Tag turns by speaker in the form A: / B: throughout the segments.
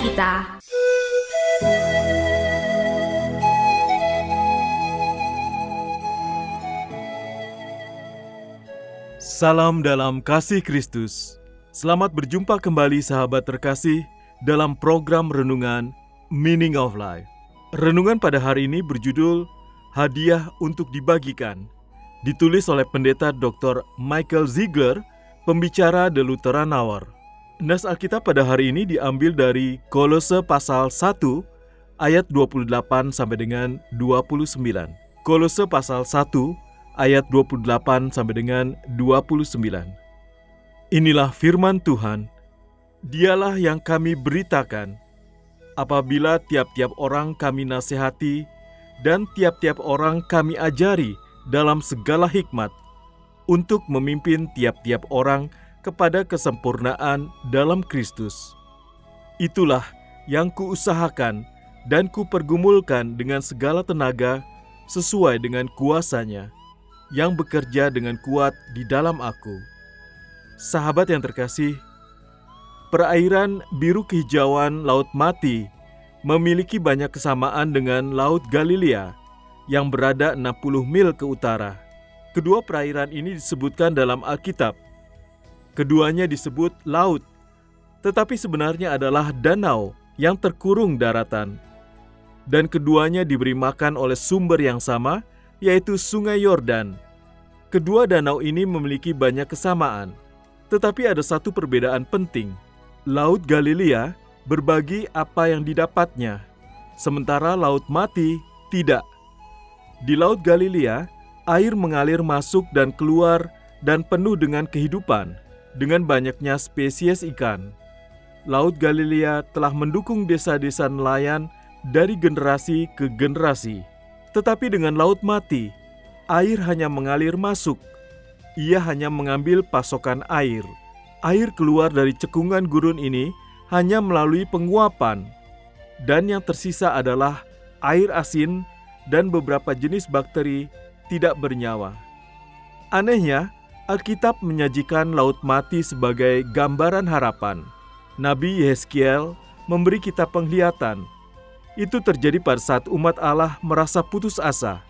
A: Kita
B: Salam dalam kasih Kristus. Selamat berjumpa kembali sahabat terkasih dalam program renungan Meaning of Life. Renungan pada hari ini berjudul Hadiah untuk dibagikan. Ditulis oleh pendeta Dr. Michael Ziegler, pembicara The Lutheran Hour. Nas Alkitab pada hari ini diambil dari Kolose pasal 1 ayat 28 sampai dengan 29. Kolose pasal 1 ayat 28 sampai dengan 29. Inilah firman Tuhan. Dialah yang kami beritakan apabila tiap-tiap orang kami nasihati dan tiap-tiap orang kami ajari dalam segala hikmat untuk memimpin tiap-tiap orang kepada kesempurnaan dalam Kristus. Itulah yang kuusahakan dan kupergumulkan dengan segala tenaga sesuai dengan kuasanya yang bekerja dengan kuat di dalam aku. Sahabat yang terkasih, perairan biru kehijauan Laut Mati memiliki banyak kesamaan dengan Laut Galilea yang berada 60 mil ke utara. Kedua perairan ini disebutkan dalam Alkitab. Keduanya disebut laut, tetapi sebenarnya adalah danau yang terkurung daratan. Dan keduanya diberi makan oleh sumber yang sama, yaitu Sungai Yordan. Kedua danau ini memiliki banyak kesamaan, tetapi ada satu perbedaan penting. Laut Galilea berbagi apa yang didapatnya, sementara Laut Mati tidak. Di Laut Galilea, air mengalir masuk dan keluar dan penuh dengan kehidupan, dengan banyaknya spesies ikan. Laut Galilea telah mendukung desa-desa nelayan dari generasi ke generasi. Tetapi dengan Laut Mati, air hanya mengalir masuk. Ia hanya mengambil pasokan air. Air keluar dari cekungan gurun ini hanya melalui penguapan, dan yang tersisa adalah air asin dan beberapa jenis bakteri tidak bernyawa. Anehnya, Alkitab menyajikan Laut Mati sebagai gambaran harapan. Nabi Yeskiel memberi kita penglihatan. Itu terjadi pada saat umat Allah merasa putus asa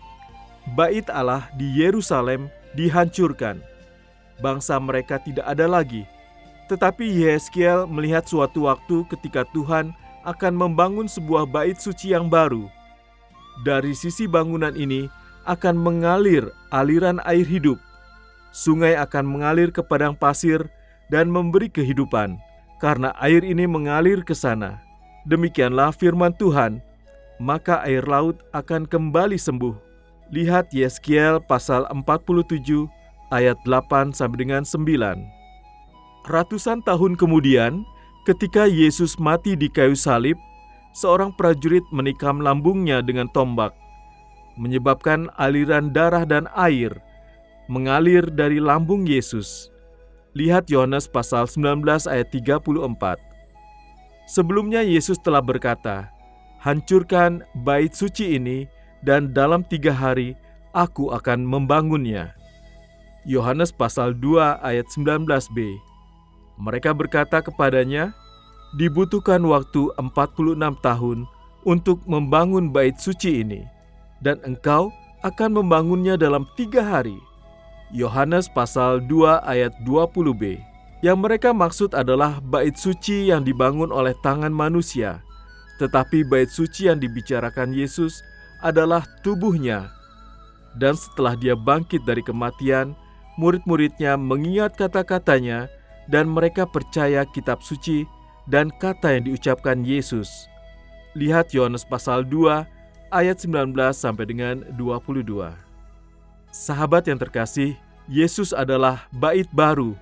B: bait Allah di Yerusalem dihancurkan. Bangsa mereka tidak ada lagi. Tetapi Yeskiel melihat suatu waktu ketika Tuhan akan membangun sebuah bait suci yang baru. Dari sisi bangunan ini akan mengalir aliran air hidup. Sungai akan mengalir ke padang pasir dan memberi kehidupan, karena air ini mengalir ke sana. Demikianlah firman Tuhan, maka air laut akan kembali sembuh Lihat Yeskiel pasal 47 ayat 8 sampai dengan 9. Ratusan tahun kemudian, ketika Yesus mati di kayu salib, seorang prajurit menikam lambungnya dengan tombak, menyebabkan aliran darah dan air mengalir dari lambung Yesus. Lihat Yohanes pasal 19 ayat 34. Sebelumnya Yesus telah berkata, "Hancurkan bait suci ini dan dalam tiga hari aku akan membangunnya. Yohanes pasal 2 ayat 19b. Mereka berkata kepadanya, dibutuhkan waktu 46 tahun untuk membangun bait suci ini, dan engkau akan membangunnya dalam tiga hari. Yohanes pasal 2 ayat 20b. Yang mereka maksud adalah bait suci yang dibangun oleh tangan manusia, tetapi bait suci yang dibicarakan Yesus adalah tubuhnya. Dan setelah dia bangkit dari kematian, murid-muridnya mengingat kata-katanya dan mereka percaya kitab suci dan kata yang diucapkan Yesus. lihat Yohanes pasal 2 ayat 19 sampai dengan 22. Sahabat yang terkasih, Yesus adalah bait baru,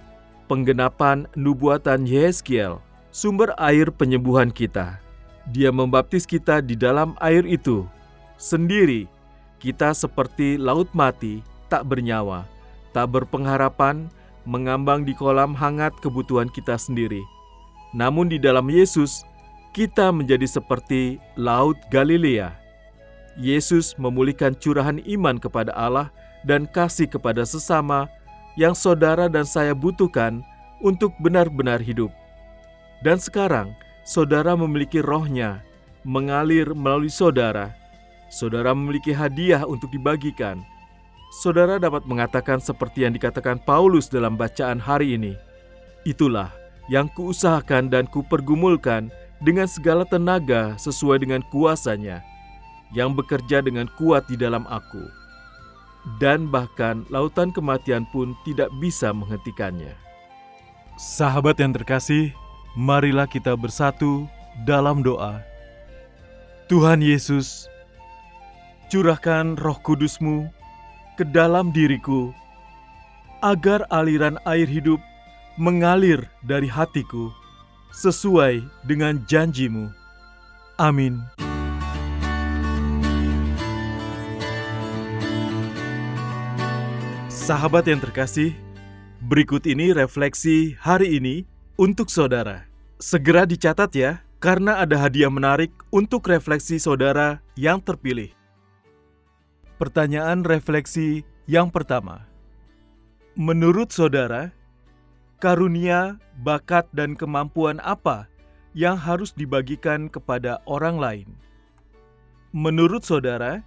B: penggenapan nubuatan Yeskiel, sumber air penyembuhan kita. Dia membaptis kita di dalam air itu. Sendiri, kita seperti laut mati, tak bernyawa, tak berpengharapan, mengambang di kolam hangat kebutuhan kita sendiri. Namun di dalam Yesus, kita menjadi seperti laut Galilea. Yesus memulihkan curahan iman kepada Allah dan kasih kepada sesama yang saudara dan saya butuhkan untuk benar-benar hidup. Dan sekarang, saudara memiliki rohnya mengalir melalui saudara. Saudara memiliki hadiah untuk dibagikan. Saudara dapat mengatakan seperti yang dikatakan Paulus dalam bacaan hari ini. Itulah yang kuusahakan dan kupergumulkan dengan segala tenaga sesuai dengan kuasanya, yang bekerja dengan kuat di dalam aku dan bahkan lautan kematian pun tidak bisa menghentikannya. Sahabat yang terkasih, marilah kita bersatu dalam doa. Tuhan Yesus, curahkan roh kudusmu ke dalam diriku, agar aliran air hidup mengalir dari hatiku sesuai dengan janjimu. Amin. Sahabat yang terkasih, berikut ini refleksi hari ini untuk saudara. Segera dicatat ya, karena ada hadiah menarik untuk refleksi saudara yang terpilih. Pertanyaan refleksi yang pertama. Menurut saudara, karunia, bakat, dan kemampuan apa yang harus dibagikan kepada orang lain? Menurut saudara,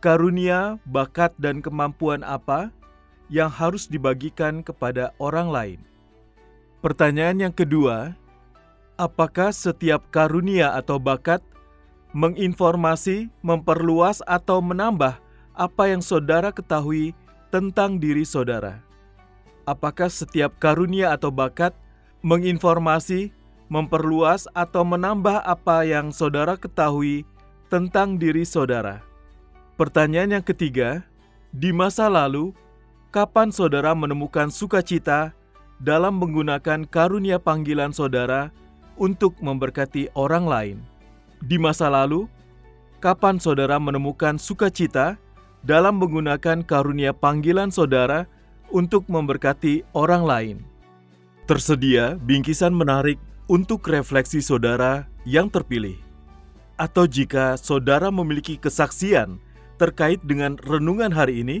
B: karunia, bakat, dan kemampuan apa yang harus dibagikan kepada orang lain. Pertanyaan yang kedua, apakah setiap karunia atau bakat menginformasi, memperluas, atau menambah apa yang saudara ketahui tentang diri saudara? Apakah setiap karunia atau bakat menginformasi, memperluas, atau menambah apa yang saudara ketahui tentang diri saudara? Pertanyaan yang ketiga, di masa lalu kapan saudara menemukan sukacita dalam menggunakan karunia panggilan saudara untuk memberkati orang lain? Di masa lalu, kapan saudara menemukan sukacita dalam menggunakan karunia panggilan saudara untuk memberkati orang lain? Tersedia bingkisan menarik untuk refleksi saudara yang terpilih. Atau jika saudara memiliki kesaksian terkait dengan renungan hari ini,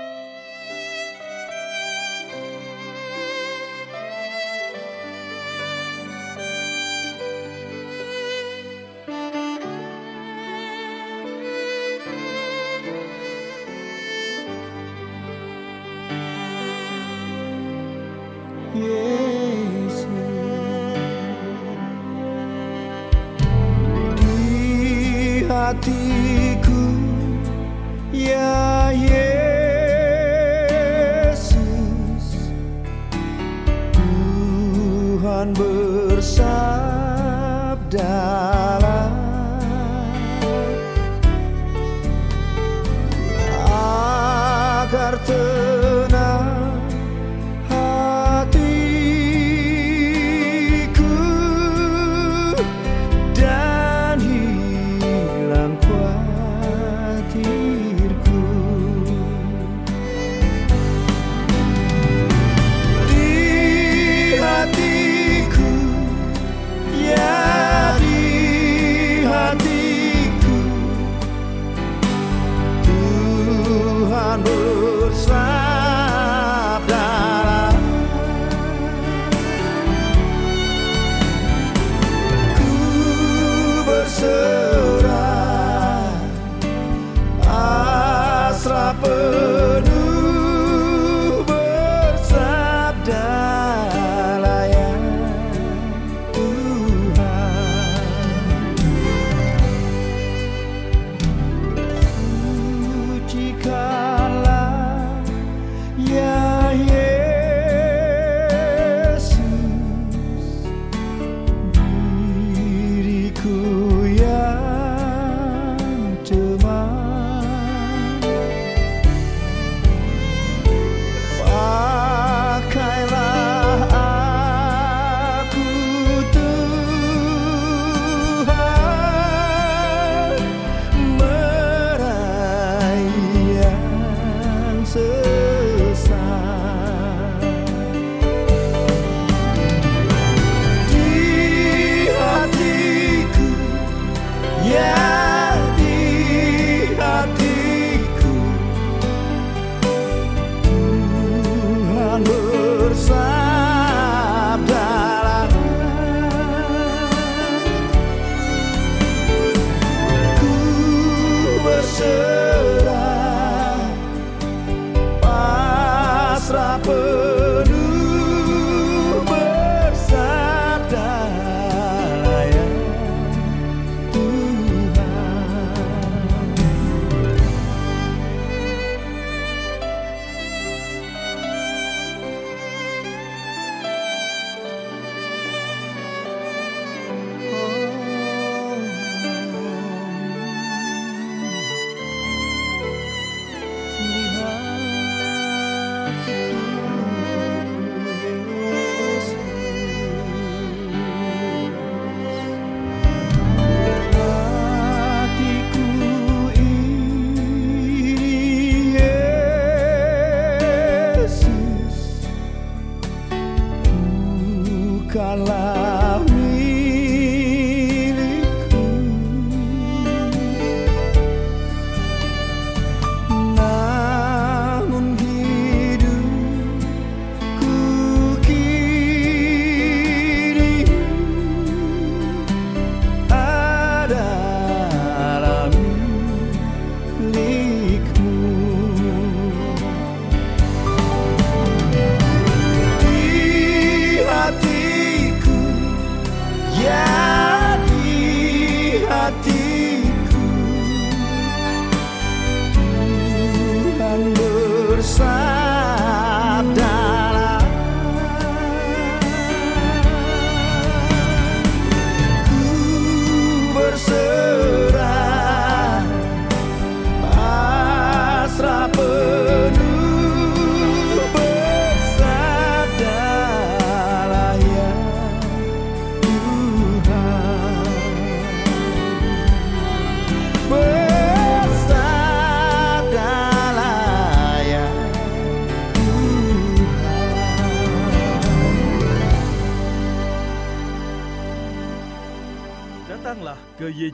C: tak peduli